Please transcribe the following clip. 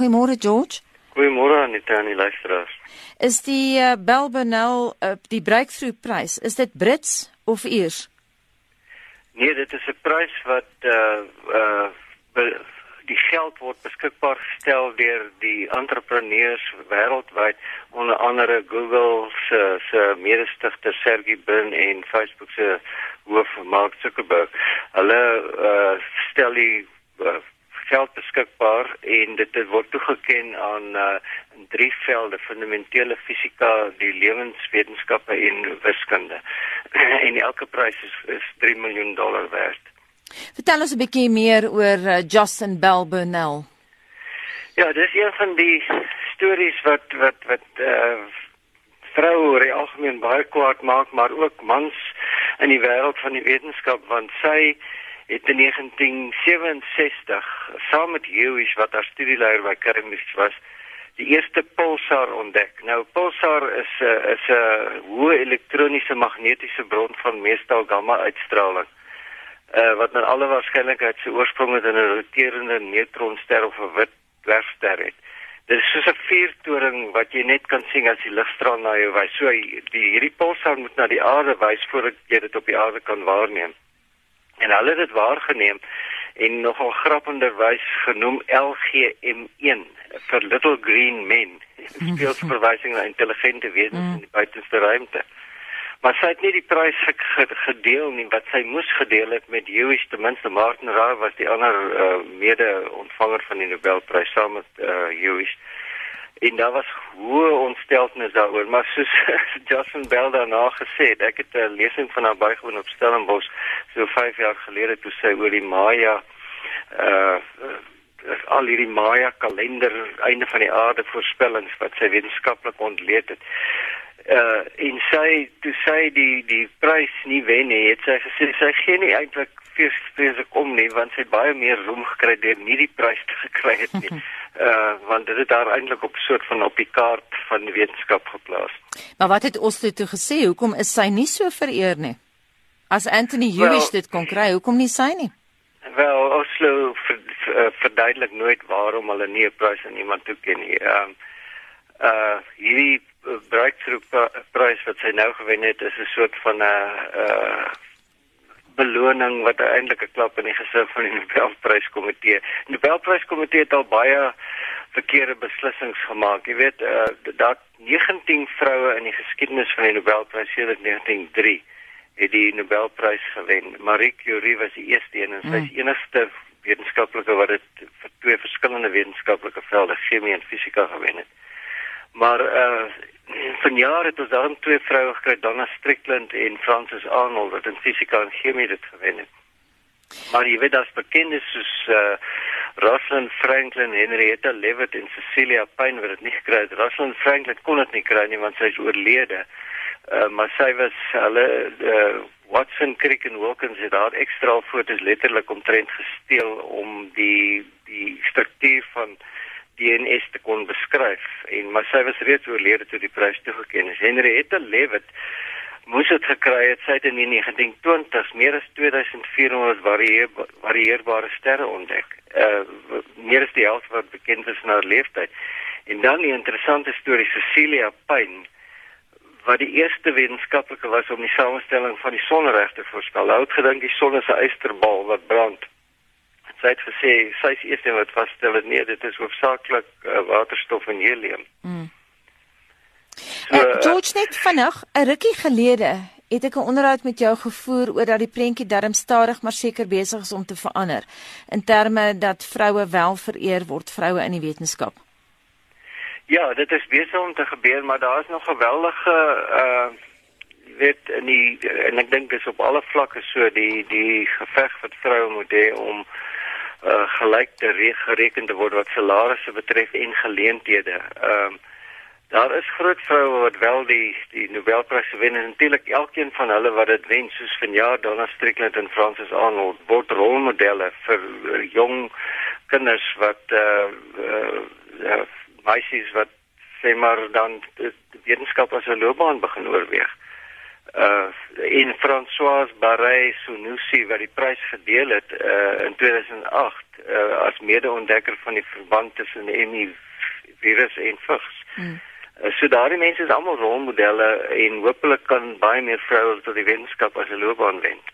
Goeiemôre George. Goeiemôre aan die tannie luisteraars. Is die uh, Bell Bonnell uh, die breakthrough prys, is dit Brits of Iers? Nee, dit is 'n prys wat uh uh die geld word beskikbaar gestel deur die entrepreneurs wêreldwyd onder andere Google se se mede-stigter Sergey Brin en Facebook se hoof Mark Zuckerberg. Hulle uh stel die uh, geld beskikbaar en dit word toegeken aan uh, in drie velde fundamentele fisika, die lewenswetenskappe en wiskunde. en elke prys is, is 3 miljoen dollar werd. Vertel ons 'n bietjie meer oor uh, Justin Bell Burnell. Ja, dis een van die stories wat wat wat uh vroue oor die algemeen baie kwaad maak, maar ook mans in die wêreld van die wetenskap want sy het in 1967 saam met Hewish wat haar studieleier by Cambridge was, die eerste pulsar ontdek. Nou pulsar is 'n uh, is 'n uh, hoë elektroniese magnetiese bron van meestal gamma uitstraling. Uh wat met alle waarskynlikheid se oorsprong in 'n roterende neutronster of 'n wit dwergster het. Dit is soos 'n vuurtoring wat jy net kan sien as die ligstraal na jou wys. So die hierdie pulsar moet na die aarde wys voordat jy dit op die aarde kan waarneem. En hulle het dit waargeneem en nogal grappenderwys genoem LGM1 vir Little Green Men. Dit speel verwysing na intelligente wesens mm. in die buitenste ruimte. Maar sy het nie die prys gedeel nie wat sy moes gedeel het met Jewish ten minste Martin Raar was die ander uh, mede-ontvanger van die Nobelprys saam met uh, Jewish en daar was hoë ontsteltenis daaroor maar soos Justin Bell daarna gesê het ek het 'n lesing van haar bygewoon op Stellenbosch so 5 jaar gelede toe sy oor die Maya uh al hierdie Maya kalender einde van die aarde voorspellings wat sy wetenskaplik ontleed het. Uh en sy toe sy die die prys nie wen nie het sy gesê sy gee nie eintlik feesfees kom nie want sy het baie meer roem gekry deur nie die prys te gekry het nie uh want dit het daar eintlik op soort van op die kaart van die wetenskap geplaas. Maar wat het Oslo toe gesê? Hoekom is sy nie so vereer nie? As Anthony Hewish dit kon kry, hoekom nie sy nie? Wel, Oslo ver, ver, verduidelik nooit waarom hulle nie 'n prys aan iemand toeken nie. Ehm uh, uh hierdie breakthrough prys wat sy nou gewen het, is 'n soort van 'n uh, uh beloning wat eintlik 'n klap in die gesig van die Nobelpryskomitee. Die Nobelpryskomitee het al baie verkeerde beslissings gemaak. Jy weet, uh, dat 19 vroue in die geskiedenis van die Nobelprys sedert 1903 het die Nobelprys gewen. Marie Curie was die eerste een en sy is hmm. enigste wetenskaplike wat dit vir twee verskillende wetenskaplike velde, chemie en fisika gewen het. Maar uh vanjaar het ons dan twee vroue gekry, Donna Strickland en Frances Arnold wat in fisika en chemie dit gewen het. Maar jy weet as bekendes soos uh Rosalind Franklin, Henrietta Leavitt en Cecilia Payne wat dit nie gekry het. Rosalind Franklin kon dit nie kry nie want sy is oorlede. Uh maar sy was hulle uh Watson, Crick en Wilkins het daar ekstra foto's letterlik omtrent gesteel om die die struktuur van DNS te kon beskryf en maar sy was reeds oorlede toe die prys toegekend is. Henrietta Leavitt moes dit gekry het sy het in die 1920s meer as 2400 varieer, varieerbare sterre ontdek. Uh meer as die helfte wat bekend is na haar leeftyd. En dan die interessante storie Cecilia Payne wat die eerste wetenskaplike was om die samestelling van die sonreg te voorspel. Hy het gedink die son is 'n eysterbal wat brand sy het gesê sy is eers wat vasstel het nee dit is hoofsaaklik uh, waterstof en helium. Mm. So, uh, George net vinnig 'n rukkie gelede het ek 'n onderhoud met jou gevoer oor dat die prentjie darm stadig maar seker besig is om te verander in terme dat vroue wel vereer word vroue in die wetenskap. Ja, dit is besig om te gebeur maar daar is nog geweldige uh weet in die en ek dink dis op alle vlakke so die die geveg wat vroue moet hê om uh, gelyk te gereken te word wat salarisse betref en geleenthede. Ehm uh, daar is groot vroue wat wel die die Nobelprys wen en natuurlik elkeen van hulle wat dit wen soos vanjaar Donna Strickland en Frances Arnold word rolmodelle vir jong kinders wat eh uh, uh, uh, meisies wat sê maar dan die wetenskap as 'n loopbaan begin oorweeg. Uh en François Barré Sonusi wat die prys verdeel het uh, in 2008 uh, as mede-ontdekker van die verband tussen HIV virus en vigs. Hmm. Uh, so daardie mense is almal rolmodelle en hopelik kan baie meer vroue tot die wetenskap as 'n loopbaan wend.